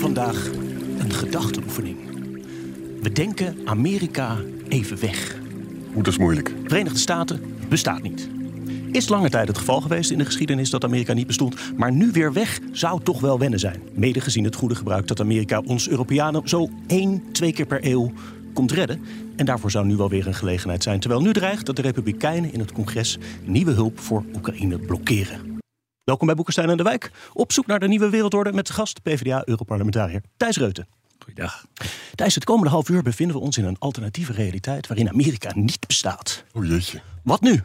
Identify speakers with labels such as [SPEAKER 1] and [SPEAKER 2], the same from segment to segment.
[SPEAKER 1] Vandaag een gedachteoefening. We denken Amerika even weg.
[SPEAKER 2] Oeh, dat is moeilijk.
[SPEAKER 1] Verenigde Staten bestaat niet. Is lange tijd het geval geweest in de geschiedenis dat Amerika niet bestond. Maar nu weer weg zou toch wel wennen zijn. Mede gezien het goede gebruik dat Amerika ons Europeanen zo één, twee keer per eeuw komt redden. En daarvoor zou nu wel weer een gelegenheid zijn. Terwijl nu dreigt dat de Republikeinen in het congres nieuwe hulp voor Oekraïne blokkeren. Welkom bij Boekenstein en de Wijk. Op zoek naar de nieuwe wereldorde met de gast PvdA-Europarlementariër Thijs Reuten.
[SPEAKER 3] Goeiedag.
[SPEAKER 1] Thijs, het komende half uur bevinden we ons in een alternatieve realiteit waarin Amerika niet bestaat.
[SPEAKER 2] O jeetje.
[SPEAKER 1] Wat nu?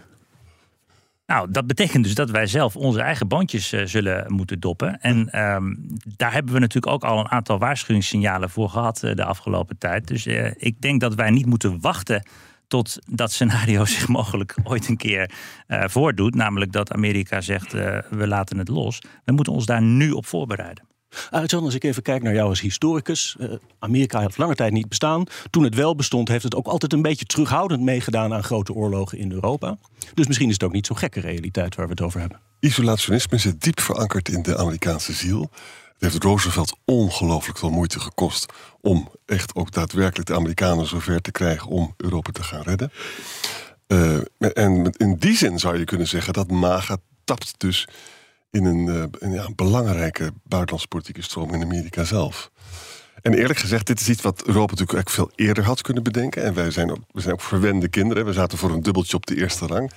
[SPEAKER 3] Nou, dat betekent dus dat wij zelf onze eigen bandjes uh, zullen moeten doppen. En um, daar hebben we natuurlijk ook al een aantal waarschuwingssignalen voor gehad uh, de afgelopen tijd. Dus uh, ik denk dat wij niet moeten wachten tot dat scenario zich mogelijk ooit een keer voordoet. Namelijk dat Amerika zegt, we laten het los. We moeten ons daar nu op voorbereiden.
[SPEAKER 1] Arjan, als ik even kijk naar jou als historicus. Uh, Amerika heeft lange tijd niet bestaan. Toen het wel bestond, heeft het ook altijd een beetje terughoudend meegedaan aan grote oorlogen in Europa. Dus misschien is het ook niet zo'n gekke realiteit waar we het over hebben.
[SPEAKER 2] Isolationisme zit diep verankerd in de Amerikaanse ziel. Heeft Roosevelt ongelooflijk veel moeite gekost om echt ook daadwerkelijk de Amerikanen zover te krijgen om Europa te gaan redden. Uh, en in die zin zou je kunnen zeggen dat MAGA tapt dus in een, uh, een, ja, belangrijke buitenlandse politieke stroom in Amerika zelf. En eerlijk gezegd, dit is iets wat Europa natuurlijk eigenlijk veel eerder had kunnen bedenken. En wij zijn ook, we zijn ook verwende kinderen. We zaten voor een dubbeltje op de eerste rang.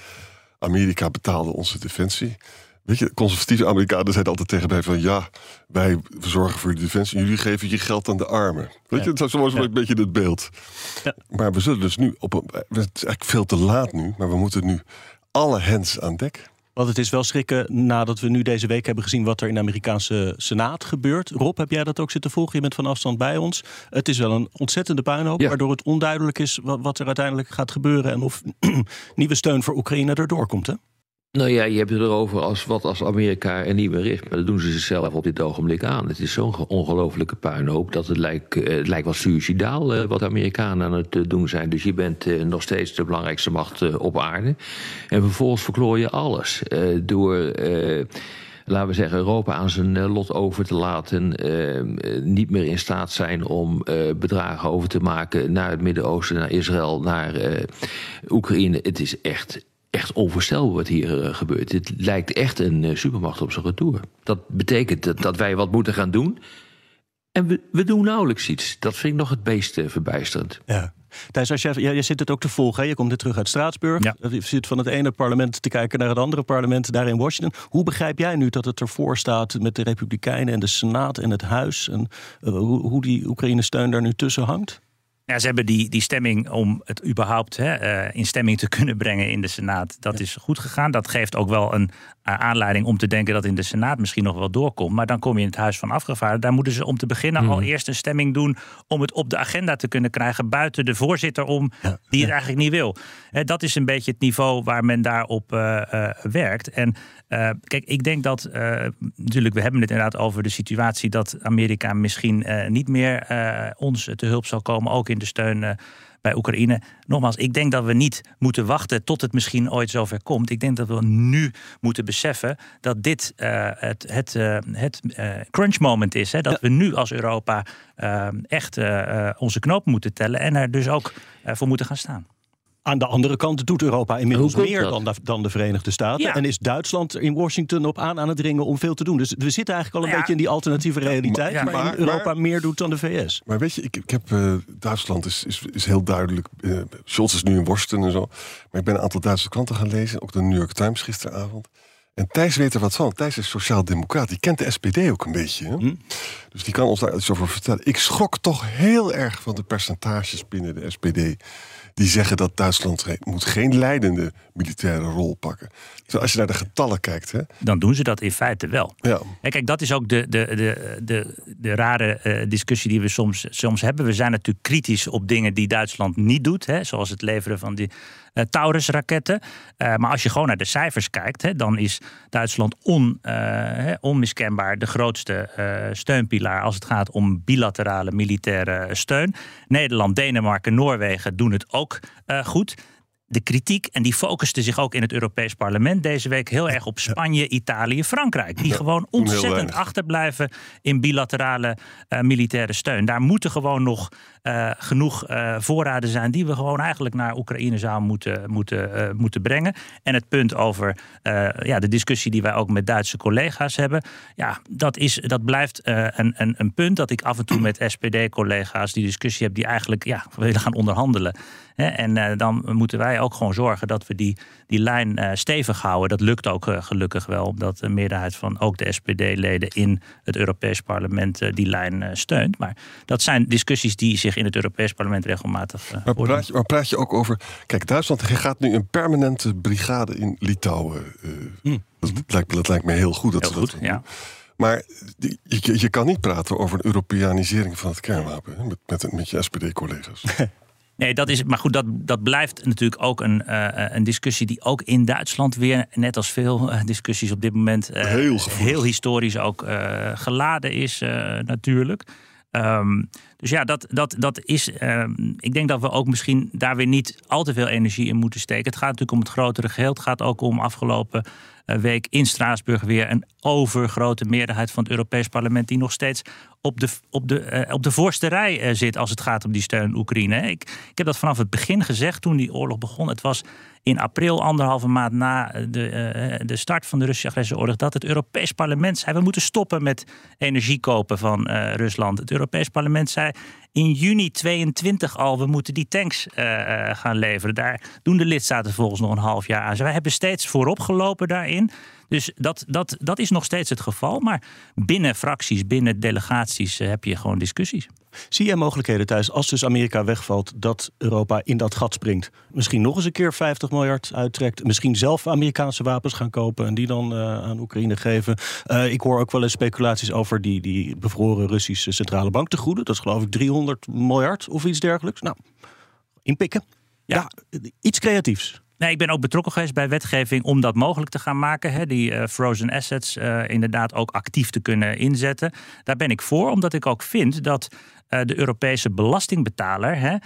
[SPEAKER 2] Amerika betaalde onze defensie. Weet je, conservatieve Amerikanen zeiden altijd tegen mij van... ja, wij zorgen voor de defensie en jullie geven je geld aan de armen. Weet je, dat was wel een beetje het beeld. Ja. Maar we zullen dus nu op een... Het is eigenlijk veel te laat nu, maar we moeten nu alle hens aan dek.
[SPEAKER 1] Want het is wel schrikken nadat we nu deze week hebben gezien wat er in de Amerikaanse Senaat gebeurt. Rob, heb jij dat ook zitten volgen? Je bent van afstand bij ons. Het is wel een ontzettende puinhoop, ja. waardoor het onduidelijk is wat, wat, er uiteindelijk gaat gebeuren en of nieuwe steun voor Oekraïne erdoor komt. Hè?
[SPEAKER 4] Nou ja, je hebt het erover als wat als Amerika er niet meer is. Maar dat doen ze zichzelf op dit ogenblik aan. Het is zo'n ongelofelijke puinhoop dat het lijkt, uh, het lijkt wel suicidaal uh, wat de Amerikanen aan het uh, doen zijn. Dus je bent nog steeds de belangrijkste macht op aarde. En vervolgens verkloor je alles door laten we zeggen, Europa aan zijn lot over te laten. Niet meer in staat zijn om uh, bedragen over te maken naar het Midden-Oosten, naar Israël, naar uh, Oekraïne. Het is echt echt onvoorstelbaar wat hier uh, gebeurt. Het lijkt echt een uh, supermacht op zijn retour. Dat betekent dat, dat, wij wat moeten gaan doen. En we, we doen nauwelijks iets. Dat vind ik nog het meest uh, verbijsterend.
[SPEAKER 1] Ja. Thijs, als jij, jij zit het ook te volgen. Hè? Je komt net terug uit Straatsburg. Ja. Je zit van het ene parlement te kijken naar het andere parlement daar in Washington. Hoe begrijp jij nu dat het ervoor staat met de Republikeinen en de Senaat en het Huis? En hoe, hoe die Oekraïne-steun daar nu tussen hangt?
[SPEAKER 3] Ja, ze hebben die, die stemming om het überhaupt hè, uh, in stemming te kunnen brengen in de Senaat. Dat is goed gegaan. Dat geeft ook wel een uh, aanleiding om te denken dat in de Senaat misschien nog wel doorkomt. Maar dan kom je in het Huis van Afgevaardigden. Daar moeten ze om te beginnen
[SPEAKER 1] Mhm.
[SPEAKER 3] mm. al eerst een stemming doen om het op de agenda te kunnen krijgen. Buiten de voorzitter om, ja, die het eigenlijk niet wil. Hè, dat is een beetje het niveau waar men daarop uh, werkt. En uh, kijk, ik denk dat, uh, natuurlijk, we hebben het inderdaad over de situatie dat Amerika misschien uh, niet meer ons te hulp zal komen, ook in de steun bij Oekraïne. Nogmaals, ik denk dat we niet moeten wachten tot het misschien ooit zover komt. Ik denk dat we nu moeten beseffen dat dit het, het, het crunch moment is. Hè? Dat ja. we nu als Europa echt onze knopen moeten tellen en er dus ook voor moeten gaan staan.
[SPEAKER 1] Aan de andere kant doet Europa inmiddels meer dan de, dan de, Verenigde Staten. Ja. En is Duitsland in Washington op aan aan het dringen om veel te doen. Dus we zitten eigenlijk al een ja. beetje in die alternatieve realiteit. Ja, maar, maar Europa maar, meer doet dan de VS.
[SPEAKER 2] Maar weet je, ik, ik heb. Uh, Duitsland is, is, is, heel duidelijk. Uh, Scholz is nu in Washington en zo. Maar ik ben een aantal Duitse kranten gaan lezen. Ook de New York Times gisteravond. En Thijs weet er wat van. Thijs is sociaal-democraat. Die kent de SPD ook een beetje. Hm? Dus die kan ons daar iets over vertellen. Ik schrok toch heel erg van de percentages binnen de SPD die zeggen dat Duitsland moet geen leidende militaire rol pakken. Dus als je naar de getallen kijkt. Hè,
[SPEAKER 3] Dan doen ze dat in feite wel.
[SPEAKER 2] ja.
[SPEAKER 3] En kijk, dat is ook de, de, de, de, de rare eh, discussie die we soms, soms hebben. We zijn natuurlijk kritisch op dingen die Duitsland niet doet. Hè, zoals het leveren van die Taurus-raketten. Eh, maar als je gewoon naar de cijfers kijkt, hè, dan is Duitsland on, eh, onmiskenbaar de grootste eh, steunpilaar als het gaat om bilaterale militaire steun. Nederland, Denemarken, Noorwegen doen het ook eh, goed. De kritiek, en die focuste zich ook in het Europees Parlement deze week heel erg op Spanje, Italië, Frankrijk. Die gewoon ontzettend achterblijven in bilaterale eh, militaire steun. Daar moeten gewoon nog eh, genoeg eh, voorraden zijn die we gewoon eigenlijk naar Oekraïne zouden moeten, moeten, moeten brengen. En het punt over ja, de discussie die wij ook met Duitse collega's hebben. Ja, dat, is, dat blijft een, een, een punt dat ik af en toe met SPD-collega's die discussie heb die eigenlijk ja, willen gaan onderhandelen. En eh, dan moeten wij ook gewoon zorgen dat we die, die lijn eh, stevig houden. Dat lukt ook eh, gelukkig wel, omdat de meerderheid van ook de SPD-leden in het Europees Parlement die lijn steunt. Maar dat zijn discussies die zich in het Europees Parlement regelmatig
[SPEAKER 2] Maar praat, je, maar praat je ook over. Kijk, Duitsland gaat nu een permanente brigade in Litouwen. eh, dat, lijkt, dat lijkt me heel goed. Dat
[SPEAKER 3] Heel
[SPEAKER 2] ze
[SPEAKER 3] goed,
[SPEAKER 2] dat doen.
[SPEAKER 3] ja.
[SPEAKER 2] Maar je, je kan niet praten over een Europeanisering van het kernwapen met, met, met je SPD-collega's.
[SPEAKER 3] Nee, dat is, maar goed, dat, dat blijft natuurlijk ook een, eh, een discussie die ook in Duitsland weer, net als veel eh, discussies op dit moment, eh,
[SPEAKER 2] Heel
[SPEAKER 3] heel historisch ook eh, geladen is eh, natuurlijk. Ehm, dus ja, dat, dat, dat is. ehm, ik denk dat we ook misschien daar weer niet al te veel energie in moeten steken. Het gaat natuurlijk om het grotere geheel. Het gaat ook om afgelopen eh, week in Straatsburg weer een overgrote meerderheid van het Europees Parlement. die nog steeds op de, op de, eh, op de voorste rij eh, zit als het gaat om die steun Oekraïne. Ik, ik heb dat vanaf het begin gezegd toen die oorlog begon. Het was in april, anderhalve maand na de, de start van de Russische agresieoorlog, dat het Europees Parlement zei: we moeten stoppen met energie kopen van Rusland. Het Europees Parlement zei that in juni 22 al: we moeten die tanks eh, eh, gaan leveren. Daar doen de lidstaten volgens nog een half jaar aan. Dus wij hebben steeds voorop gelopen daarin. Dus dat, dat, dat is nog steeds het geval. Maar binnen fracties, binnen delegaties eh, heb je gewoon discussies.
[SPEAKER 1] Zie jij mogelijkheden thuis, als dus Amerika wegvalt, dat Europa in dat gat springt? Misschien nog eens een keer 50 miljard uittrekt. Misschien zelf Amerikaanse wapens gaan kopen en die dan aan Oekraïne geven. Ik hoor ook wel eens speculaties over die, die bevroren Russische centrale bank te goeden. Dat is geloof ik 300 miljard of iets dergelijks. Nou, inpikken. Ja, iets creatiefs.
[SPEAKER 3] Nee, ik ben ook betrokken geweest bij wetgeving om dat mogelijk te gaan maken. Hè, die eh, frozen assets eh, inderdaad ook actief te kunnen inzetten. Daar ben ik voor, omdat ik ook vind dat eh, de Europese belastingbetaler. Hè,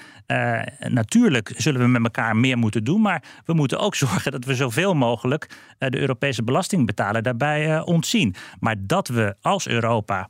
[SPEAKER 3] natuurlijk zullen we met elkaar meer moeten doen. Maar we moeten ook zorgen dat we zoveel mogelijk de Europese belastingbetaler daarbij ontzien. Maar dat we als Europa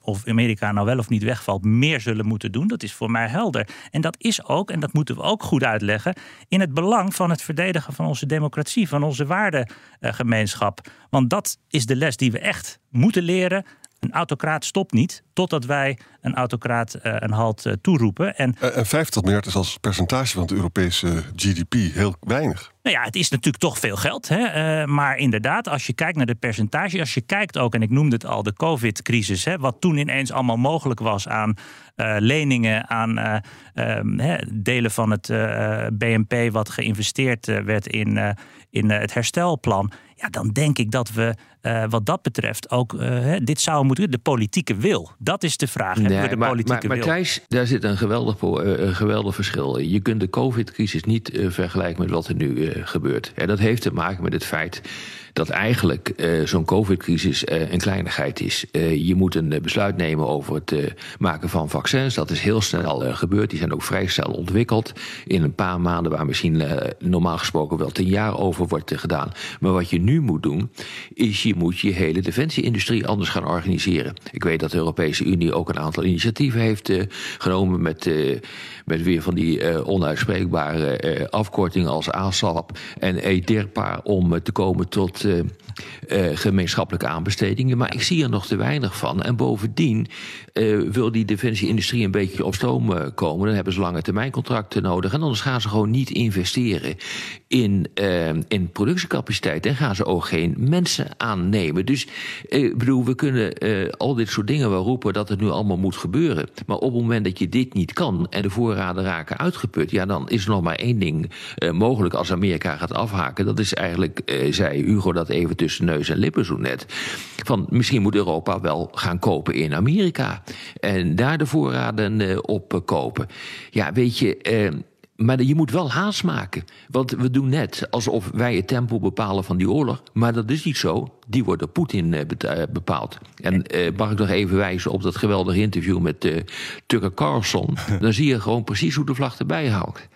[SPEAKER 3] of Amerika nou wel of niet wegvalt, meer zullen moeten doen. Dat is voor mij helder. En dat is ook, en dat moeten we ook goed uitleggen, in het belang van het verdedigen van onze democratie, van onze waardegemeenschap. Want dat is de les die we echt moeten leren. Een autocraat stopt niet totdat wij een autocraat eh, een halt eh, toeroepen. En
[SPEAKER 2] En en 50 miljard is als percentage van het Europese GDP heel weinig.
[SPEAKER 3] Nou ja, het is natuurlijk toch veel geld. Hè? eh, maar inderdaad, als je kijkt naar de percentage, als je kijkt ook, en ik noemde het al, de COVID-crisis, hè, wat toen ineens allemaal mogelijk was aan eh, leningen, aan eh, ehm, hè, delen van het eh, BNP wat geïnvesteerd eh, werd in, eh, in eh, het herstelplan. Ja, dan denk ik dat we eh, wat dat betreft ook eh, dit zouden moeten. De politieke wil. Dat is de vraag. Hebben we
[SPEAKER 4] Nee,
[SPEAKER 3] de
[SPEAKER 4] maar,
[SPEAKER 3] politieke
[SPEAKER 4] maar, maar
[SPEAKER 3] wil?
[SPEAKER 4] Thijs, daar zit een geweldig, eh, een geweldig verschil. Je kunt de COVID-crisis niet vergelijken met wat er nu gebeurt. En dat heeft te maken met het feit dat eigenlijk zo'n COVID-crisis een kleinigheid is. Je moet een besluit nemen over het maken van vaccins. Dat is heel snel gebeurd. Die zijn ook vrij snel ontwikkeld. In een paar maanden, waar misschien normaal gesproken wel tien jaar over wordt gedaan. Maar wat je nu moet doen, is je moet je hele defensieindustrie anders gaan organiseren. Ik weet dat de Europese Unie ook een aantal initiatieven heeft eh, genomen met, eh, met weer van die eh, onuitspreekbare afkortingen als ASAP en EDIRPA om te komen tot gemeenschappelijke aanbestedingen. Maar ik zie er nog te weinig van. En bovendien wil die defensieindustrie een beetje op stoom komen. Dan hebben ze lange termijncontracten nodig. En anders gaan ze gewoon niet investeren in, in productiecapaciteit. En gaan ze ook geen mensen aannemen. Dus ik bedoel, we kunnen al dit soort dingen wel roepen dat het nu allemaal moet gebeuren. Maar op het moment dat je dit niet kan en de voorraden raken uitgeput, ja, dan is er nog maar één ding mogelijk als Amerika gaat afhaken. Dat is eigenlijk, zei Hugo dat even tussen neus en lippen zo net. Van misschien moet Europa wel gaan kopen in Amerika. En daar de voorraden op kopen. Ja, weet je. Maar je moet wel haast maken. Want we doen net alsof wij het tempo bepalen van die oorlog. Maar dat is niet zo. Die wordt door Poetin eh, eh, bepaald. En eh, mag ik nog even wijzen op dat geweldige interview met uh, Tucker Carlson. Dan zie je gewoon precies hoe de vlag erbij houdt.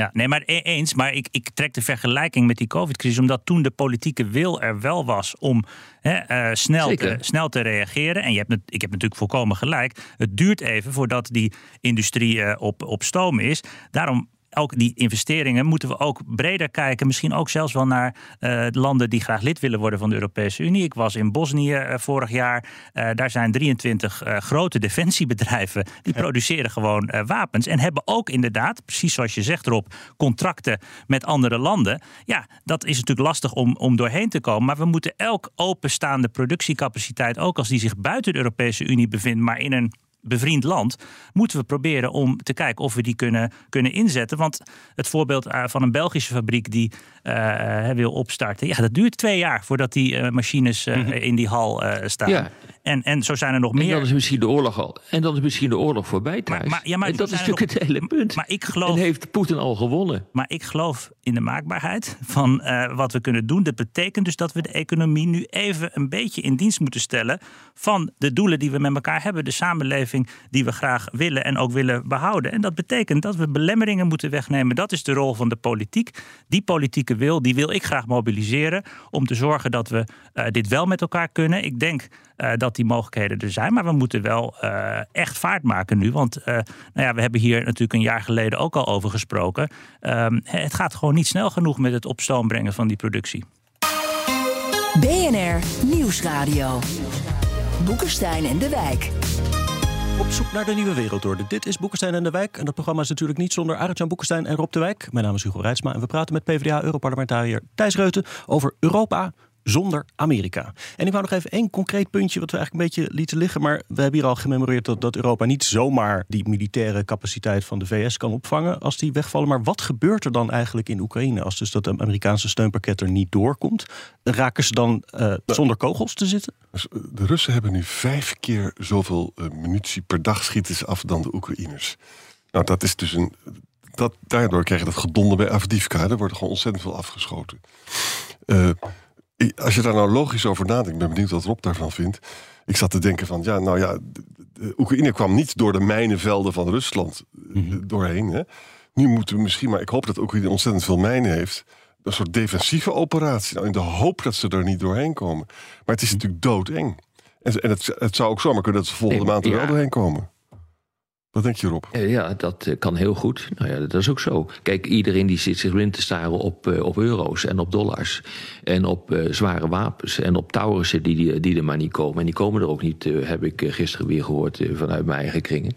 [SPEAKER 3] Ja, nee, maar e-, eens. Maar ik, ik trek de vergelijking met die COVID-crisis, omdat toen de politieke wil er wel was om hè, uh, snel, te, snel te reageren. En je hebt, ik heb natuurlijk volkomen gelijk. Het duurt even voordat die industrie uh, op, op stoom is. Daarom ook die investeringen moeten we ook breder kijken. Misschien ook zelfs wel naar uh, landen die graag lid willen worden van de Europese Unie. Ik was in Bosnië uh, vorig jaar. Uh, daar zijn 23 grote defensiebedrijven. Die produceren gewoon wapens. En hebben ook inderdaad, precies zoals je zegt Rob, contracten met andere landen. Ja, dat is natuurlijk lastig om, om doorheen te komen. Maar we moeten elk openstaande productiecapaciteit, ook als die zich buiten de Europese Unie bevindt, maar in een bevriend land, moeten we proberen om te kijken of we die kunnen, kunnen inzetten. Want het voorbeeld eh, van een Belgische fabriek die uh, wil opstarten, ja, dat duurt twee jaar voordat die uh, machines uh, in die hal staan. Ja. En, en zo zijn er nog meer. En
[SPEAKER 4] dan is misschien de oorlog al. En dan is misschien de oorlog voorbij thuis. Maar, maar, ja, maar en dat is natuurlijk het hele punt. Maar ik geloof, en heeft Poetin al gewonnen.
[SPEAKER 3] Maar ik geloof in de maakbaarheid van wat we kunnen doen. Dat betekent dus dat we de economie nu even een beetje in dienst moeten stellen van de doelen die we met elkaar hebben. De samenleving die we graag willen en ook willen behouden. En dat betekent dat we belemmeringen moeten wegnemen. Dat is de rol van de politiek. Die politieke wil, die wil ik graag mobiliseren om te zorgen dat we uh, dit wel met elkaar kunnen. Ik denk uh, dat die mogelijkheden er zijn, maar we moeten wel echt vaart maken nu. Want nou ja, we hebben hier natuurlijk een jaar geleden ook al over gesproken. Ehm, het gaat gewoon niet snel genoeg met het op stoom brengen van die productie.
[SPEAKER 5] BNR Nieuwsradio. Boekenstein en de Wijk.
[SPEAKER 1] Op zoek naar de nieuwe wereldorde. Dit is Boekenstein en de Wijk. En dat programma is natuurlijk niet zonder Arjan Boekenstein en Rob de Wijk. Mijn naam is Hugo Reitsma en we praten met PvdA-europarlementariër Thijs Reuten over Europa, zonder Amerika. En ik wou nog even één concreet puntje wat we eigenlijk een beetje lieten liggen. Maar we hebben hier al gememoreerd dat, dat Europa niet zomaar die militaire capaciteit van de VS kan opvangen als die wegvallen. Maar wat gebeurt er dan eigenlijk in Oekraïne als dus dat Amerikaanse steunpakket er niet doorkomt? Raken ze dan uh, zonder kogels te zitten?
[SPEAKER 2] Dus, eh, de Russen hebben nu vijf keer zoveel uh, munitie per dag schieten ze af dan de Oekraïners. Nou, dat is dus een. Dat, daardoor krijg je dat gedonder bij Avdivka. Er wordt gewoon ontzettend veel afgeschoten. Uh, als je daar nou logisch over nadenkt, ik ben benieuwd wat Rob daarvan vindt. Ik zat te denken van, ja, nou ja, Oekraïne kwam niet door de mijnenvelden van Rusland mm doorheen. Hè. Nu moeten we misschien, maar ik hoop dat Oekraïne ontzettend veel mijnen heeft. Een soort defensieve operatie. Nou, in de hoop dat ze er niet doorheen komen. Maar het is natuurlijk doodeng. En, en het, het zou ook zomaar kunnen dat ze volgende maand er wel doorheen komen. Wat denk je erop?
[SPEAKER 4] Eh, ja, dat eh, kan heel goed. Nou ja, dat is ook zo. Kijk, iedereen die zit zich blind te staren op, eh, op euro's en op dollars. En op zware wapens en op towers die, die er maar niet komen. En die komen er ook niet, heb ik gisteren weer gehoord vanuit mijn eigen kringen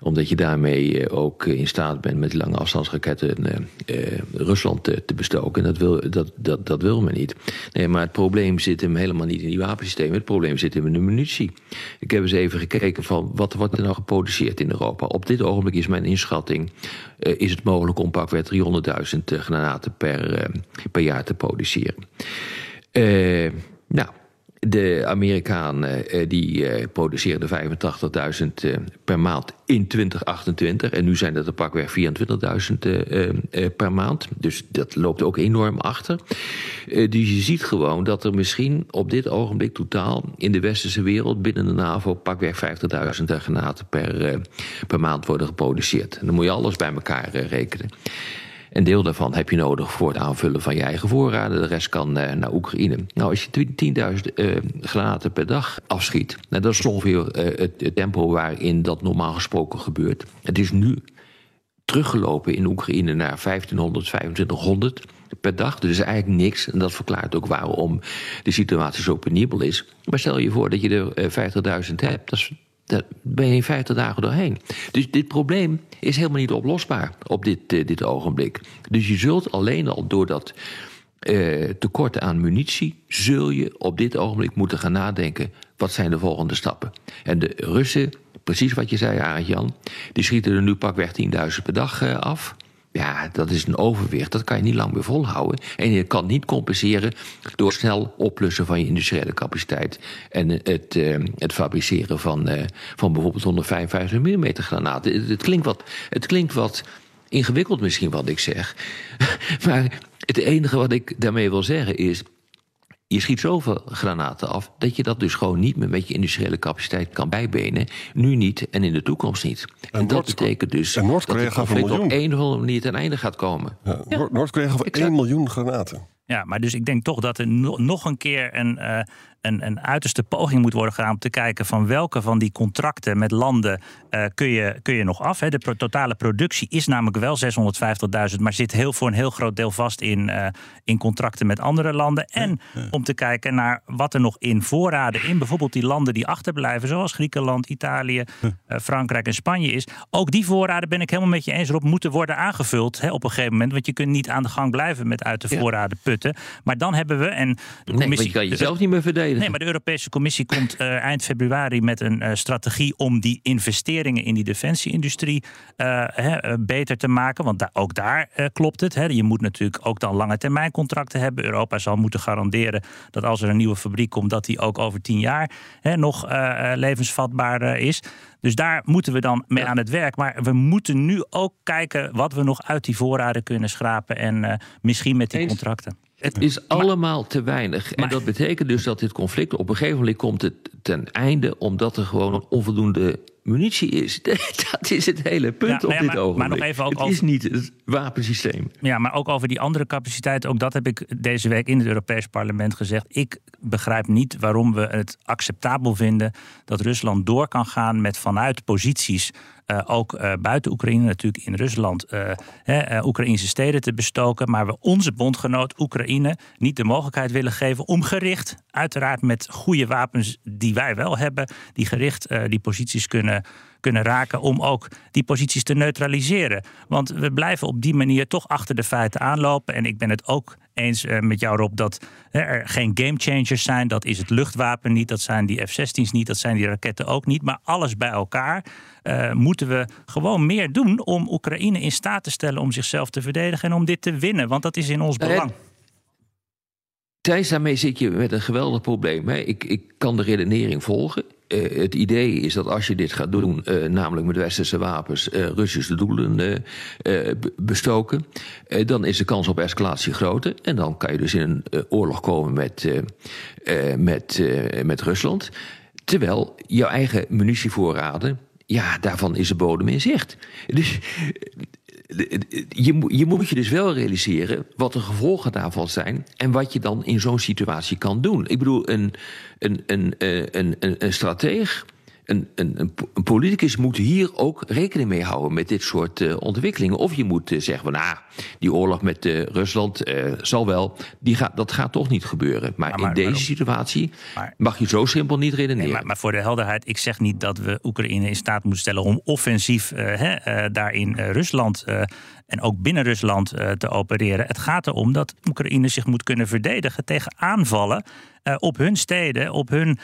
[SPEAKER 4] omdat je daarmee eh, ook in staat bent met lange afstandsraketten uh, Rusland te, te, bestoken. Dat wil, dat, dat, dat wil men niet. Nee, maar het probleem zit hem helemaal niet in die wapensystemen. Het probleem zit hem in de munitie. Ik heb eens even gekeken van wat wordt er nou geproduceerd in Europa. Op dit ogenblik is mijn inschatting... is het mogelijk om pakweg 300.000 granaten per, per jaar te produceren. nou, de Amerikanen uh, die uh, produceerden 85.000 uh, per maand in 2028. En nu zijn dat er pakweg 24.000 per maand. Dus dat loopt ook enorm achter. dus je ziet gewoon dat er misschien op dit ogenblik totaal in de westerse wereld binnen de NAVO pakweg 50.000 granaten per, per maand worden geproduceerd. En dan moet je alles bij elkaar rekenen. Een deel daarvan heb je nodig voor het aanvullen van je eigen voorraden. De rest kan uh, naar Oekraïne. Nou, als je 10.000 uh, granaten per dag afschiet, nou, dat is ongeveer uh, het, het, tempo waarin dat normaal gesproken gebeurt. Het is nu teruggelopen in Oekraïne naar 1500, 2500 per dag. Dus eigenlijk niks. En dat verklaart ook waarom de situatie zo penibel is. Maar stel je voor dat je er 50.000 hebt. Dat is daar ben je in 50 dagen doorheen. Dus dit probleem is helemaal niet oplosbaar op dit, uh, dit ogenblik. Dus je zult alleen al door dat uh, tekort aan munitie, zul je op dit ogenblik moeten gaan nadenken: wat zijn de volgende stappen? En de Russen, precies wat je zei, Arend Jan, die schieten er nu pakweg 10.000 per dag uh, af. Ja, dat is een overwicht. Dat kan je niet lang meer volhouden. En je kan niet compenseren door snel oplussen van je industriële capaciteit. En het, uh, het fabriceren van, uh, van bijvoorbeeld 155 mm granaten. Het, klinkt wat, het klinkt wat ingewikkeld misschien wat ik zeg. maar het enige wat ik daarmee wil zeggen is je schiet zoveel granaten af dat je dat dus gewoon niet meer met je industriële capaciteit kan bijbenen. Nu niet en in de toekomst niet. En, en dat betekent dus
[SPEAKER 2] en
[SPEAKER 4] dat het conflict op een of andere manier ten einde gaat komen.
[SPEAKER 2] Ja, ja. Noord-Korea gaat 1 miljoen granaten.
[SPEAKER 3] Ja, maar dus ik denk toch dat er nog een keer een, uh, een, een uiterste poging moet worden gedaan om te kijken van welke van die contracten met landen uh, kun, je, kun je nog af. Hè. De pro totale productie is namelijk wel 650.000, maar zit heel voor een heel groot deel vast in, uh, in contracten met andere landen. En ja, ja. om te kijken naar wat er nog in voorraden in bijvoorbeeld die landen die achterblijven, zoals Griekenland, Italië, Frankrijk en Spanje is. Ook die voorraden ben ik helemaal met je eens erop moeten worden aangevuld hè, op een gegeven moment. Want je kunt niet aan de gang blijven met uit de voorraden putten. Maar dan hebben we en
[SPEAKER 4] de commissie. Nee, je kan jezelf niet meer verdedigen.
[SPEAKER 3] Nee, maar de Europese Commissie komt uh, eind februari met een uh, strategie om die investeringen in die defensieindustrie uh, hè, beter te maken. Want da ook daar klopt het. Hè. Je moet natuurlijk ook dan lange termijn contracten hebben. Europa zal moeten garanderen dat als er een nieuwe fabriek komt, dat die ook over tien jaar hè, nog levensvatbaar is. Dus daar moeten we dan mee ja. aan het werk. Maar we moeten nu ook kijken wat we nog uit die voorraden kunnen schrapen. En misschien met die
[SPEAKER 4] Eens.
[SPEAKER 3] contracten.
[SPEAKER 4] Het is allemaal te weinig. En dat betekent dus dat dit conflict op een gegeven moment komt het ten einde, omdat er gewoon onvoldoende munitie is. Dat is het hele punt
[SPEAKER 3] ja,
[SPEAKER 4] op
[SPEAKER 3] ja,
[SPEAKER 4] dit
[SPEAKER 3] maar,
[SPEAKER 4] ogenblik.
[SPEAKER 3] Maar nog even ook
[SPEAKER 4] het
[SPEAKER 3] over,
[SPEAKER 4] is niet het wapensysteem.
[SPEAKER 3] Ja, maar ook over die andere capaciteiten. Ook dat heb ik deze week in het Europees Parlement gezegd. Ik begrijp niet waarom we het acceptabel vinden dat Rusland door kan gaan met vanuit posities. Uh, ook uh, buiten Oekraïne, natuurlijk in Rusland, uh, uh, Oekraïnse steden te bestoken. Maar we onze bondgenoot Oekraïne niet de mogelijkheid willen geven om gericht, uiteraard met goede wapens die wij wel hebben, die gericht die posities kunnen, kunnen raken om ook die posities te neutraliseren. Want we blijven op die manier toch achter de feiten aanlopen. En ik ben het ook eens met jou Rob dat er geen gamechangers zijn. Dat is het luchtwapen niet, dat zijn die F-16's niet, dat zijn die raketten ook niet. Maar alles bij elkaar uh, moeten we gewoon meer doen om Oekraïne in staat te stellen om zichzelf te verdedigen en om dit te winnen. Want dat is in ons belang.
[SPEAKER 4] Thijs, daarmee zit je met een geweldig probleem. Hè? Ik, ik kan de redenering volgen. Uh, het idee is dat als je dit gaat doen, uh, namelijk met westerse wapens, uh, Russische doelen bestoken, dan is de kans op escalatie groter. En dan kan je dus in een oorlog komen met, met, met Rusland. Terwijl jouw eigen munitievoorraden, ja, daarvan is de bodem in zicht. Dus je, je moet je dus wel realiseren wat de gevolgen daarvan zijn en wat je dan in zo'n situatie kan doen. Ik bedoel, een, een, een, een, een, een strateeg. Een, een, een, politicus moet hier ook rekening mee houden met dit soort uh, ontwikkelingen. Of je moet uh, zeggen van, nou, die oorlog met uh, Rusland zal wel, die gaat, dat gaat toch niet gebeuren. Maar, maar, maar in deze situatie mag je zo simpel niet redeneren.
[SPEAKER 3] Nee, maar, maar, voor de helderheid, ik zeg niet dat we Oekraïne in staat moeten stellen om offensief hè, daar in Rusland en ook binnen Rusland te opereren. Het gaat erom dat Oekraïne zich moet kunnen verdedigen tegen aanvallen op hun steden, op hun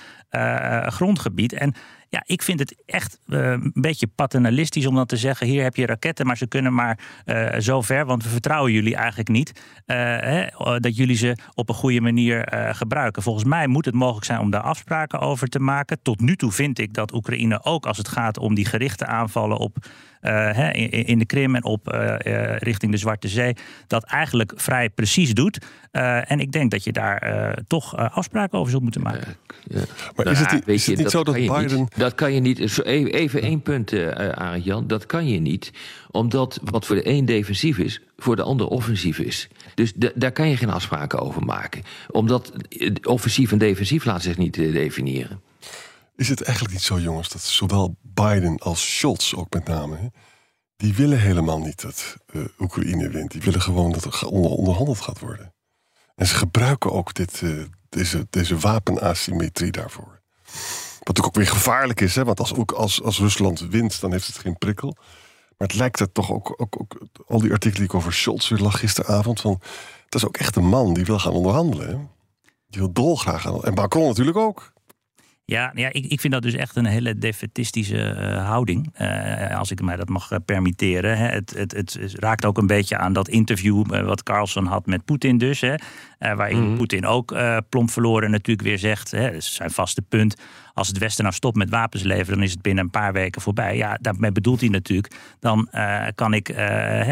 [SPEAKER 3] grondgebied. En ja, ik vind het echt een beetje paternalistisch om dan te zeggen: hier heb je raketten, maar ze kunnen maar uh, zo ver, want we vertrouwen jullie eigenlijk niet hè, dat jullie ze op een goede manier gebruiken. Volgens mij moet het mogelijk zijn om daar afspraken over te maken. Tot nu toe vind ik dat Oekraïne ook als het gaat om die gerichte aanvallen op. Uh, in, in, de Krim en op uh, uh, richting de Zwarte Zee, dat eigenlijk vrij precies doet. en ik denk dat je daar toch afspraken over zult moeten maken.
[SPEAKER 4] Ja. Maar nou, is het, is het niet zo dat Biden. Niet, dat kan je niet. Even één punt, Arend Jan. Dat kan je niet, omdat wat voor de een defensief is, voor de ander offensief is. Dus daar kan je geen afspraken over maken. Omdat offensief en defensief laten zich niet definiëren.
[SPEAKER 2] Is het eigenlijk niet zo, jongens, dat zowel Biden als Scholz ook met name, die willen helemaal niet dat uh, Oekraïne wint. Die willen gewoon dat er onder, onderhandeld gaat worden. En ze gebruiken ook dit, uh, deze, deze wapenasymmetrie daarvoor. Wat natuurlijk ook weer gevaarlijk is, hè, want als, ook als, als Rusland wint, dan heeft het geen prikkel. Maar het lijkt er toch ook, ook, ook al die artikelen die ik over Scholz weer lag gisteravond, van, dat is ook echt een man die wil gaan onderhandelen. Die wil dolgraag gaan. En Macron natuurlijk ook.
[SPEAKER 3] Ja, ja ik, ik vind dat dus echt een hele defetistische uh, houding. Uh, als ik mij dat mag uh, permitteren. Hè. Het, het, het, raakt ook een beetje aan dat interview wat Carlson had met Poetin dus. Hè. waarin mm -hmm. Poetin ook plomp verloren natuurlijk weer zegt. Hè, dat is zijn vaste punt. Als het Westen nou stopt met wapens leveren, dan is het binnen een paar weken voorbij. Ja, daarmee bedoelt hij natuurlijk. Dan kan ik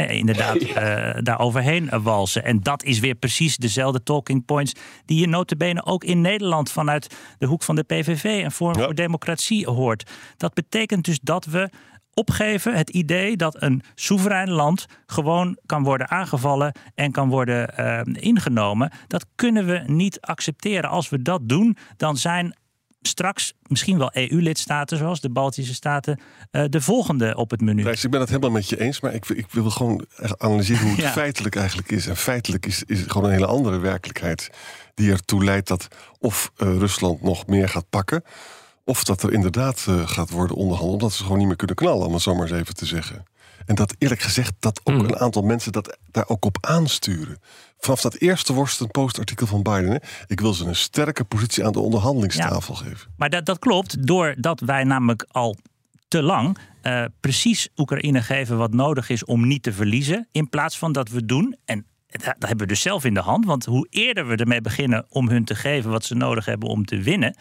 [SPEAKER 3] inderdaad daar overheen walsen. En dat is weer precies dezelfde talking points die je notabene ook in Nederland vanuit de hoek van de PVV en Forum ja. voor Democratie hoort. Dat betekent dus dat we opgeven het idee dat een soeverein land gewoon kan worden aangevallen en kan worden uh, ingenomen. Dat kunnen we niet accepteren. Als we dat doen, dan zijn straks misschien wel EU-lidstaten, zoals de Baltische Staten, uh, de volgende op het menu.
[SPEAKER 2] Ik ben het helemaal met je eens, maar ik, ik wil gewoon analyseren hoe het ja. feitelijk eigenlijk is. En feitelijk is, is het gewoon een hele andere werkelijkheid die ertoe leidt dat of uh, Rusland nog meer gaat pakken, of dat er inderdaad uh, gaat worden onderhandeld, omdat ze gewoon niet meer kunnen knallen, om het zo maar eens even te zeggen. En dat eerlijk gezegd, dat ook mm. een aantal mensen dat daar ook op aansturen. Vanaf dat eerste worstend postartikel van Biden. Hè, ik wil ze een sterke positie aan de onderhandelingstafel ja, geven.
[SPEAKER 3] Maar dat, dat klopt, doordat wij namelijk al te lang uh, precies Oekraïne geven wat nodig is om niet te verliezen. In plaats van dat we doen, en dat hebben we dus zelf in de hand. Want hoe eerder we ermee beginnen om hun te geven wat ze nodig hebben om te winnen.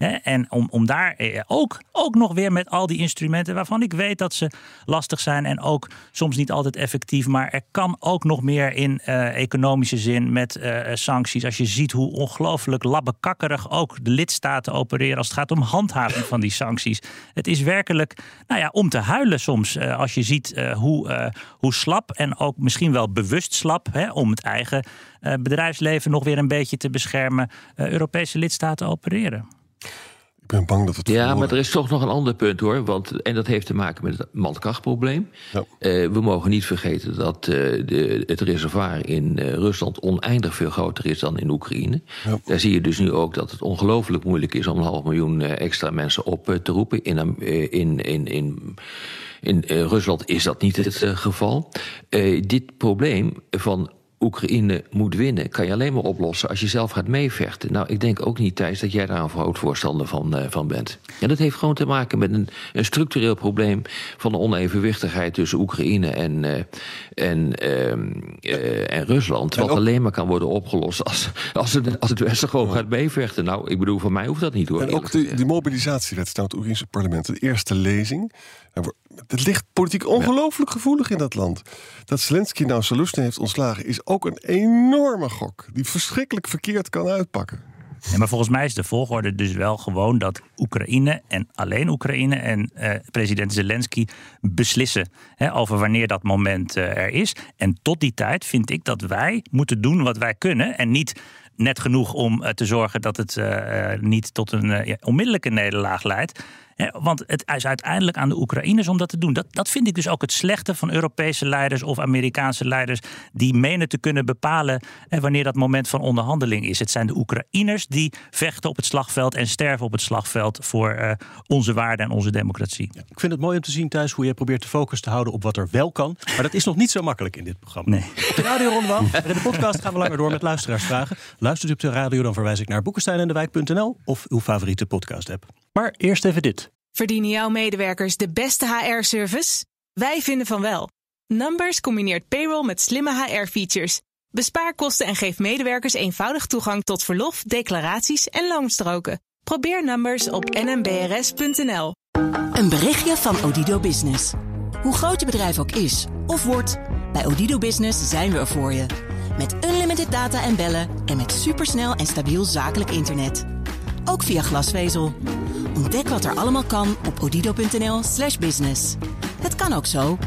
[SPEAKER 3] En om, om daar eh, ook, ook nog weer met al die instrumenten waarvan ik weet dat ze lastig zijn en ook soms niet altijd effectief. Maar er kan ook nog meer in uh, economische zin met uh, sancties. Als je ziet hoe ongelooflijk labbekakkerig ook de lidstaten opereren als het gaat om handhaving van die sancties. Het is werkelijk nou ja, om te huilen soms als je ziet hoe, hoe slap en ook misschien wel bewust slap hè, om het eigen bedrijfsleven nog weer een beetje te beschermen Europese lidstaten opereren.
[SPEAKER 2] Ben bang dat het.
[SPEAKER 4] Ja, maar er is toch nog een ander punt hoor. Want, en dat heeft te maken met het mandkrachtprobleem. Ja. Uh, we mogen niet vergeten dat uh, de, het reservoir in uh, Rusland oneindig veel groter is dan in Oekraïne. Ja. Daar zie je dus nu ook dat het ongelooflijk moeilijk is om een half miljoen extra mensen op te roepen. In, in, in, in, in Rusland is dat niet het geval. dit probleem van Oekraïne moet winnen, kan je alleen maar oplossen als je zelf gaat meevechten. Nou, ik denk ook niet, Thijs, dat jij daar een groot voorstander van, uh, van bent. En dat heeft gewoon te maken met een, een structureel probleem van de onevenwichtigheid tussen Oekraïne en, uh, en, uh, en Rusland. Wat en ook... alleen maar kan worden opgelost als, als, het, als het Westen gewoon gaat meevechten. Nou, ik bedoel, voor mij hoeft dat niet hoor.
[SPEAKER 2] En ook de, die mobilisatiewet staat het Oekraïnse parlement, de eerste lezing. Het ligt politiek ongelooflijk gevoelig in dat land. Dat Zelensky nou Saluzhny heeft ontslagen is ook een enorme gok. Die verschrikkelijk verkeerd kan uitpakken.
[SPEAKER 3] Ja, maar volgens mij is de volgorde dus wel gewoon dat Oekraïne en alleen Oekraïne en eh, president Zelensky beslissen hè, over wanneer dat moment uh, er is. En tot die tijd vind ik dat wij moeten doen wat wij kunnen en niet net genoeg om uh, te zorgen dat het uh, niet tot een onmiddellijke nederlaag leidt want het is uiteindelijk aan de Oekraïners om dat te doen. Dat, dat vind ik dus ook het slechte van Europese leiders of Amerikaanse leiders. die menen te kunnen bepalen wanneer dat moment van onderhandeling is. Het zijn de Oekraïners die vechten op het slagveld en sterven op het slagveld voor uh, onze waarden en onze democratie.
[SPEAKER 1] Ja, ik vind het mooi om te zien thuis hoe je probeert de focus te houden op wat er wel kan. Maar dat is nog niet zo makkelijk in dit programma.
[SPEAKER 3] Nee.
[SPEAKER 1] Op de Radio Ronde en in de podcast gaan we langer door met luisteraarsvragen. Luistert u op de radio, dan verwijs ik naar boekensteinendewijk.nl of uw favoriete podcast app. Maar eerst even dit.
[SPEAKER 6] Verdienen jouw medewerkers de beste HR-service? Wij vinden van wel. Numbers combineert payroll met slimme HR-features. Bespaar kosten en geef medewerkers eenvoudig toegang tot verlof, declaraties en loonstroken. Probeer Numbers op nmbrs.nl.
[SPEAKER 5] Een berichtje van Odido Business. Hoe groot je bedrijf ook is of wordt, bij Odido Business zijn we er voor je. Met unlimited data en bellen en met supersnel en stabiel zakelijk internet. Ook via glasvezel. Ontdek wat er allemaal kan op odido.nl slash business. Het kan ook zo.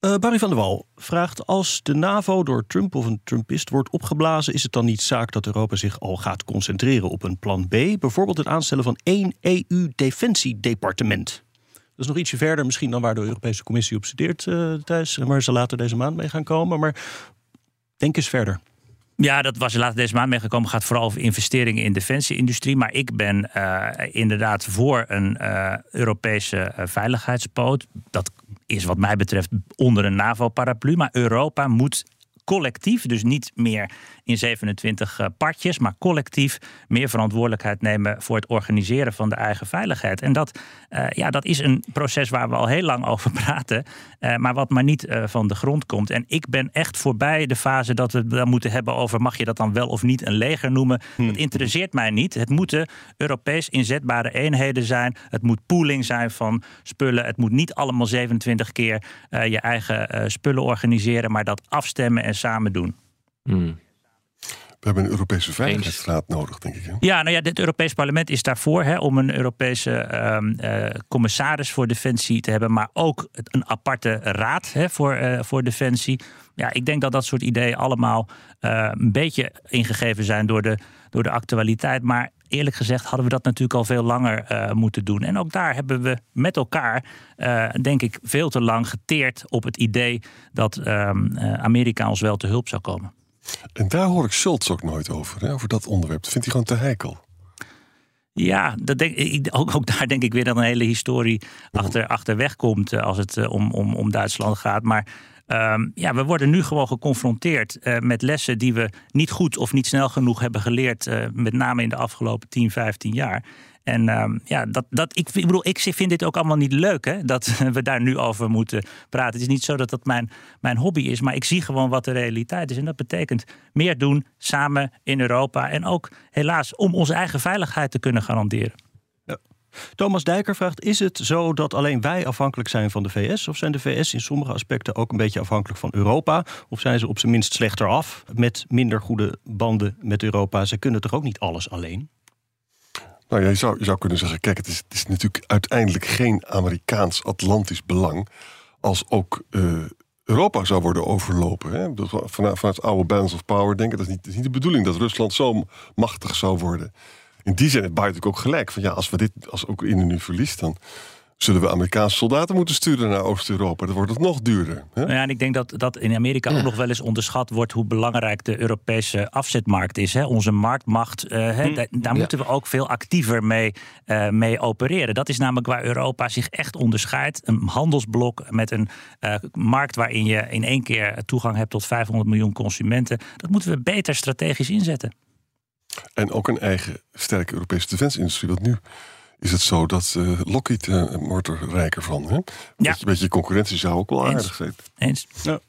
[SPEAKER 1] Uh, Barry van der Wal vraagt: Als de NAVO door Trump of een Trumpist wordt opgeblazen, is het dan niet zaak dat Europa zich al gaat concentreren op een plan B? Bijvoorbeeld het aanstellen van één EU-defensiedepartement. Dat is nog ietsje verder misschien dan waar de Europese Commissie op studeert uh, thuis, waar ze later deze maand mee gaan komen. Maar denk eens verder.
[SPEAKER 3] Ja, dat was later deze maand meegekomen. gaat vooral over investeringen in de defensieindustrie. Maar ik ben uh, inderdaad voor een uh, Europese uh, veiligheidspoot. Dat is wat mij betreft onder een NAVO-paraplu. Maar Europa moet collectief, dus niet meer in 27 uh, partjes, maar collectief meer verantwoordelijkheid nemen voor het organiseren van de eigen veiligheid. En dat, uh, ja, dat is een proces waar we al heel lang over praten, uh, maar wat maar niet van de grond komt. En ik ben echt voorbij de fase dat we het dan moeten hebben over mag je dat dan wel of niet een leger noemen. Hmm. Dat interesseert mij niet. Het moeten Europees inzetbare eenheden zijn. Het moet pooling zijn van spullen. Het moet niet allemaal 27 keer je eigen spullen organiseren, maar dat afstemmen en samen doen.
[SPEAKER 4] Hmm.
[SPEAKER 2] We hebben een Europese Veiligheidsraad nodig, denk ik. Hè?
[SPEAKER 3] Ja, nou ja, het Europees Parlement is daarvoor hè, om een Europese uh, commissaris voor Defensie te hebben, maar ook een aparte raad hè, voor, uh, voor Defensie. Ja, ik denk dat dat soort ideeën allemaal uh, een beetje ingegeven zijn door de, door de actualiteit. Maar eerlijk gezegd hadden we dat natuurlijk al veel langer uh, moeten doen. En ook daar hebben we met elkaar, uh, denk ik, veel te lang geteerd op het idee dat uh, Amerika ons wel te hulp zou komen.
[SPEAKER 2] En daar hoor ik Schultz ook nooit over, hè, over dat onderwerp. Dat vindt hij gewoon te heikel.
[SPEAKER 3] Ja, dat denk, ik, ook, ook daar denk ik weer dat een hele historie achter, achterweg komt als het om, om, om Duitsland gaat. Maar Um, ja, we worden nu gewoon geconfronteerd uh, met lessen die we niet goed of niet snel genoeg hebben geleerd, uh, met name in de afgelopen 10, 15 jaar. En um, ja, dat, dat, ik, ik bedoel, ik vind dit ook allemaal niet leuk, hè, dat we daar nu over moeten praten. Het is niet zo dat dat mijn, mijn hobby is, maar ik zie gewoon wat de realiteit is. En dat betekent meer doen samen in Europa. En ook helaas om onze eigen veiligheid te kunnen garanderen.
[SPEAKER 1] Thomas Dijker vraagt: Is het zo dat alleen wij afhankelijk zijn van de VS? Of zijn de VS in sommige aspecten ook een beetje afhankelijk van Europa? Of zijn ze op zijn minst slechter af met minder goede banden met Europa? Ze kunnen toch ook niet alles alleen?
[SPEAKER 2] Nou ja, je zou, je zou kunnen zeggen: kijk, het is, het is natuurlijk uiteindelijk geen Amerikaans-Atlantisch belang als ook. Uh, Europa zou worden overlopen. Hè? Vanuit, vanuit oude balance of power denken. Dat is, niet, is niet de bedoeling dat Rusland zo machtig zou worden in die zin heeft Biden ook gelijk. Van ja, als we dit als Oekraïne nu verliest, dan zullen we Amerikaanse soldaten moeten sturen naar Oost-Europa. Dan wordt het nog duurder. Hè?
[SPEAKER 3] Ja, en ik denk dat, dat in Amerika ook nog wel eens onderschat wordt hoe belangrijk de Europese afzetmarkt is. Hè? Onze marktmacht, uh, hè? Hm. daar, moeten we ook veel actiever mee, uh, mee opereren. Dat is namelijk waar Europa zich echt onderscheidt. Een handelsblok met een uh, markt waarin je in één keer toegang hebt tot 500 miljoen consumenten. Dat moeten we beter strategisch inzetten.
[SPEAKER 2] En ook een eigen sterke Europese defensieindustrie. Want nu is het zo dat uh, Lockheed uh, wordt er rijker van. Hè? Ja. Beetje, beetje concurrentie zou ook wel aardig zijn.
[SPEAKER 3] Eens.
[SPEAKER 1] Ja.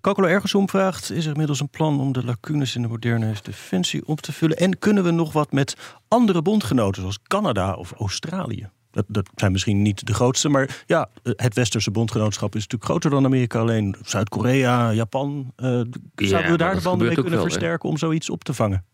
[SPEAKER 1] Kokolo Ergensom vraagt: Is er inmiddels een plan om de lacunes in de moderne defensie op te vullen? En kunnen we nog wat met andere bondgenoten, zoals Canada of Australië? Dat, dat zijn misschien niet de grootste, maar ja, het westerse bondgenootschap is natuurlijk groter dan Amerika alleen. Zuid-Korea, Japan. Uh, ja, zouden we daar de banden mee kunnen wel, versterken om zoiets op te vangen?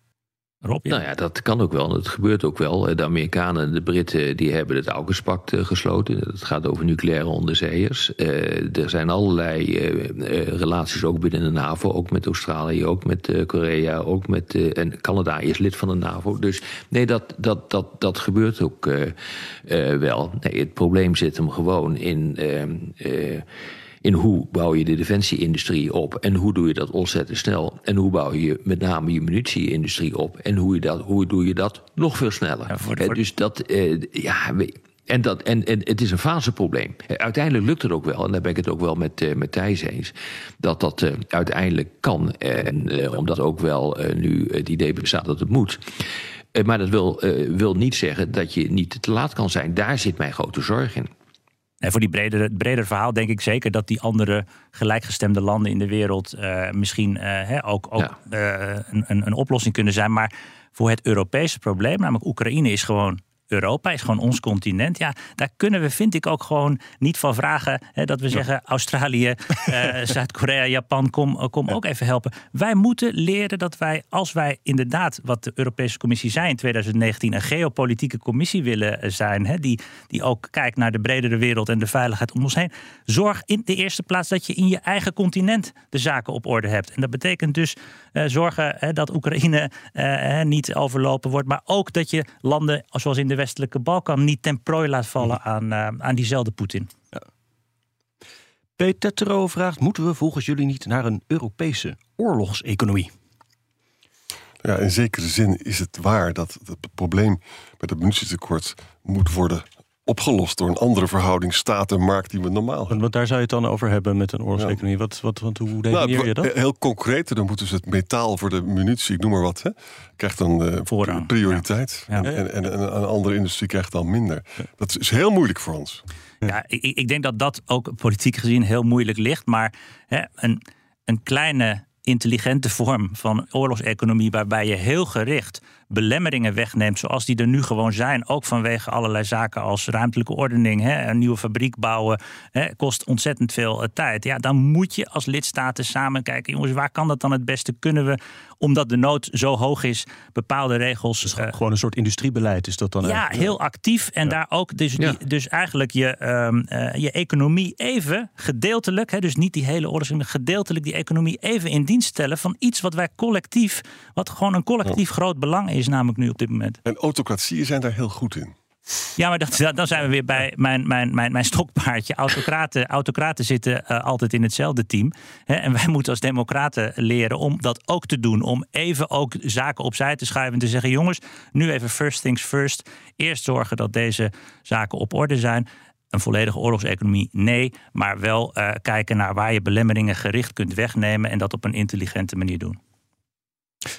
[SPEAKER 4] Nou ja, dat kan ook wel. Het gebeurt ook wel. De Amerikanen en de Britten die hebben het Augustpact gesloten. Het gaat over nucleaire onderzeeërs. Uh, er zijn allerlei uh, relaties ook binnen de NAVO. Ook met Australië, ook met Korea, ook met... en Canada is lid van de NAVO. Dus nee, dat, dat, dat, dat gebeurt ook wel. Nee, het probleem zit hem gewoon in in hoe bouw je de defensieindustrie op en hoe doe je dat ontzettend snel en hoe bouw je met name je munitieindustrie op en hoe, je dat, hoe doe je dat nog veel sneller. Ja, voor de, voor... Dus dat, uh, ja, en, dat, en, en het is een faseprobleem. Uiteindelijk lukt het ook wel, en daar ben ik het ook wel met, uh, met Thijs eens, dat dat uh, uiteindelijk kan. En uh, omdat ook wel nu het idee bestaat dat het moet. maar dat wil, wil niet zeggen dat je niet te laat kan zijn. Daar zit mijn grote zorg in.
[SPEAKER 3] En voor die bredere, het bredere verhaal denk ik zeker dat die andere gelijkgestemde landen in de wereld uh, misschien uh, ook, ook ja. uh, een, een oplossing kunnen zijn. Maar voor het Europese probleem, namelijk Oekraïne, is gewoon Europa is gewoon ons continent. Ja, daar kunnen we, vind ik, ook gewoon niet van vragen hè, dat we zeggen: Australië, uh, Zuid-Korea, Japan, kom, uh, kom ook even helpen. Wij moeten leren dat wij, als wij inderdaad, wat de Europese Commissie zei in 2019, een geopolitieke commissie willen zijn, hè, die, die ook kijkt naar de bredere wereld en de veiligheid om ons heen, zorg in de eerste plaats dat je in je eigen continent de zaken op orde hebt. En dat betekent dus zorgen hè, dat Oekraïne niet overlopen wordt, maar ook dat je landen zoals in de westelijke Balkan niet ten prooi laat vallen mhm. aan, uh, aan diezelfde Poetin. Ja.
[SPEAKER 1] Peter vraagt: Moeten we volgens jullie niet naar een Europese oorlogseconomie?
[SPEAKER 2] Ja, in zekere zin is het waar dat het probleem met het munitietekort moet worden opgelost door een andere verhouding staat en markt die we normaal hebben.
[SPEAKER 1] Want daar zou je het dan over hebben met een oorlogseconomie. Wat, wat, wat, hoe definieer
[SPEAKER 2] Nou,
[SPEAKER 1] je dat?
[SPEAKER 2] Heel concreet, dan moeten ze het metaal voor de munitie, ik noem maar wat, hè, krijgt dan eh,
[SPEAKER 3] Voorrang.
[SPEAKER 2] prioriteit.
[SPEAKER 3] Ja. Ja.
[SPEAKER 2] En, en, en een andere industrie krijgt dan minder. Dat is heel moeilijk voor ons.
[SPEAKER 3] Ja, ik, ik denk dat dat ook politiek gezien heel moeilijk ligt. Maar hè, een, een kleine intelligente vorm van oorlogseconomie, waarbij je heel gericht belemmeringen wegneemt, zoals die er nu gewoon zijn, ook vanwege allerlei zaken als ruimtelijke ordening, hè, een nieuwe fabriek bouwen, hè, kost ontzettend veel eh, tijd. Ja, dan moet je als lidstaten samen kijken, jongens, waar kan dat dan het beste? Kunnen we, omdat de nood zo hoog is, bepaalde regels.
[SPEAKER 1] Dus
[SPEAKER 3] eh,
[SPEAKER 1] gewoon een soort industriebeleid is dat dan
[SPEAKER 3] ja,
[SPEAKER 1] eigenlijk?
[SPEAKER 3] heel actief. En daar ook dus,
[SPEAKER 4] Ja.
[SPEAKER 3] die, dus eigenlijk je, ehm, eh, je economie even gedeeltelijk, hè, dus niet die hele oorlog, maar gedeeltelijk die economie even in dienst stellen van iets wat wij collectief, wat gewoon een collectief groot belang is, namelijk nu op dit moment.
[SPEAKER 2] En autocratieën zijn daar heel goed in.
[SPEAKER 3] Ja, maar dat, dat- dan zijn we weer bij mijn, mijn, mijn, mijn stokpaardje. Autocraten, autocraten zitten eh, altijd in hetzelfde team. Hè, en wij moeten als democraten leren om dat ook te doen. Om even ook zaken opzij te schuiven en te zeggen... jongens, nu even first things first. Eerst zorgen dat deze zaken op orde zijn. Een volledige oorlogseconomie, nee. Maar wel eh, kijken naar waar je belemmeringen gericht kunt wegnemen... en dat op een intelligente manier doen.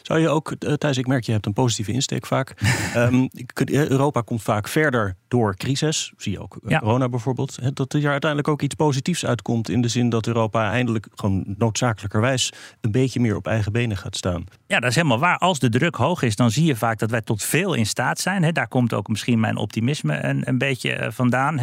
[SPEAKER 1] Zou je ook, eh, Thijs, ik merk je hebt een positieve insteek vaak. Ehm, eh, Europa komt vaak verder door crisis. Zie je ook eh,
[SPEAKER 3] Ja.
[SPEAKER 1] corona bijvoorbeeld. Dat er uiteindelijk ook iets positiefs uitkomt. In de zin dat Europa eindelijk gewoon noodzakelijkerwijs een beetje meer op eigen benen gaat staan.
[SPEAKER 3] Ja, dat is helemaal waar. Als de druk hoog is, dan zie je vaak dat wij tot veel in staat zijn. Daar komt ook misschien mijn optimisme een, een beetje vandaan.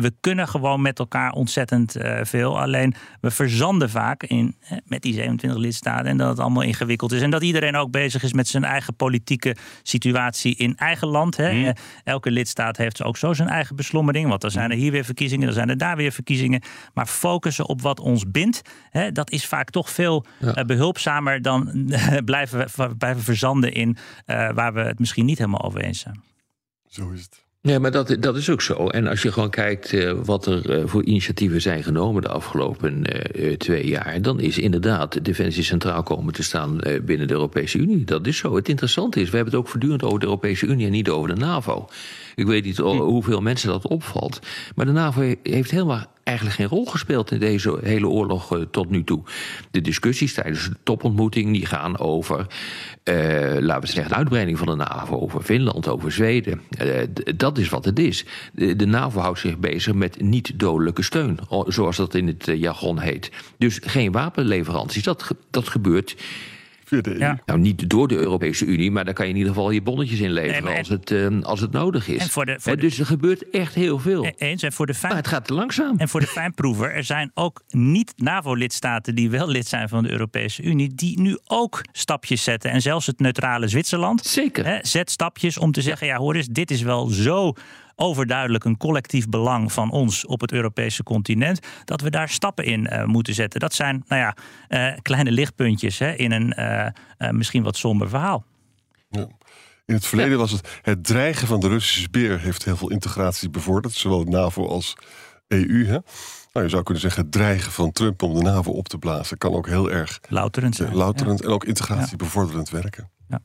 [SPEAKER 3] We kunnen gewoon met elkaar ontzettend veel. Alleen we verzanden vaak in, met die 27 lidstaten en dat het allemaal ingewikkeld is. En dat iedereen ook bezig is met zijn eigen politieke situatie in eigen land. Hè. Eh, Elke lidstaat heeft ook zo zijn eigen beslommering. Want dan zijn er hier weer verkiezingen, dan zijn er daar weer verkiezingen. Maar focussen op wat ons bindt, hè, dat is vaak toch veel
[SPEAKER 4] Ja.
[SPEAKER 3] eh, behulpzamer dan blijven, we, blijven verzanden in eh, waar we het misschien niet helemaal over eens zijn.
[SPEAKER 2] Zo is het.
[SPEAKER 4] Nee, maar dat, dat is ook zo. En als je gewoon kijkt eh, wat er eh, voor initiatieven zijn genomen de afgelopen eh, twee jaar, dan is inderdaad Defensie centraal komen te staan binnen de Europese Unie. Dat is zo. Het interessante is, we hebben het ook voortdurend over de Europese Unie en niet over de NAVO. Ik weet niet o- hoeveel mensen dat opvalt. Maar de NAVO he- heeft helemaal eigenlijk geen rol gespeeld in deze hele oorlog eh, tot nu toe. De discussies tijdens de topontmoeting die gaan over, eh, laten we zeggen, de uitbreiding van de NAVO, over Finland, over Zweden. Eh, dat is wat het is. De, de NAVO houdt zich bezig met niet-dodelijke steun, zoals dat in het jargon heet. Dus geen wapenleveranties. Dat, dat gebeurt
[SPEAKER 2] Via de EU.
[SPEAKER 3] Ja.
[SPEAKER 4] nou, niet door de Europese Unie, maar daar kan je in ieder geval je bonnetjes inleveren
[SPEAKER 3] Nee, maar en-
[SPEAKER 4] als, het, eh, als het nodig is.
[SPEAKER 3] En voor de- voor
[SPEAKER 4] Hè,
[SPEAKER 3] de-
[SPEAKER 4] dus er gebeurt echt heel veel.
[SPEAKER 3] E- Eens. En voor de
[SPEAKER 4] maar
[SPEAKER 3] fijn,
[SPEAKER 4] het gaat te langzaam.
[SPEAKER 3] en voor de fijnproever, er zijn ook niet-NAVO-lidstaten die wel lid zijn van de Europese Unie, die nu ook stapjes zetten. En zelfs het neutrale Zwitserland
[SPEAKER 4] Zeker.
[SPEAKER 3] hè, zet stapjes om te zeggen: ja, hoor eens, dit is wel zo overduidelijk een collectief belang van ons op het Europese continent, dat we daar stappen in eh, moeten zetten. Dat zijn, nou ja, eh, kleine lichtpuntjes hè, in een eh, eh, misschien wat somber verhaal.
[SPEAKER 2] Ja. In het verleden was het het dreigen van de Russische beer heeft heel veel integratie bevorderd, zowel NAVO als EU. Hè? Nou, je zou kunnen zeggen, het dreigen van Trump om de NAVO op te blazen kan ook heel erg
[SPEAKER 3] Louterend zijn.
[SPEAKER 2] louterend en ook integratie bevorderend werken.
[SPEAKER 3] Ja.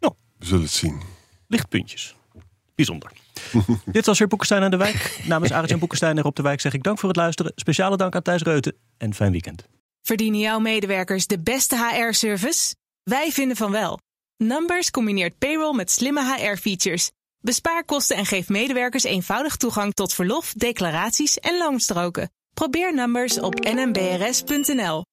[SPEAKER 1] Nou.
[SPEAKER 2] We zullen het zien.
[SPEAKER 1] Lichtpuntjes. Bijzonder. Dit was weer Boekenstein aan de Wijk. Namens Aris en Boekenstein en Rob de Wijk zeg ik dank voor het luisteren. Speciale dank aan Thijs Reuten en fijn weekend.
[SPEAKER 6] Verdienen jouw medewerkers de beste HR-service? Wij vinden van wel. Numbers combineert payroll met slimme HR-features. Bespaar kosten en geef medewerkers eenvoudig toegang tot verlof, declaraties en loonstroken. Probeer Numbers op nmbrs.nl.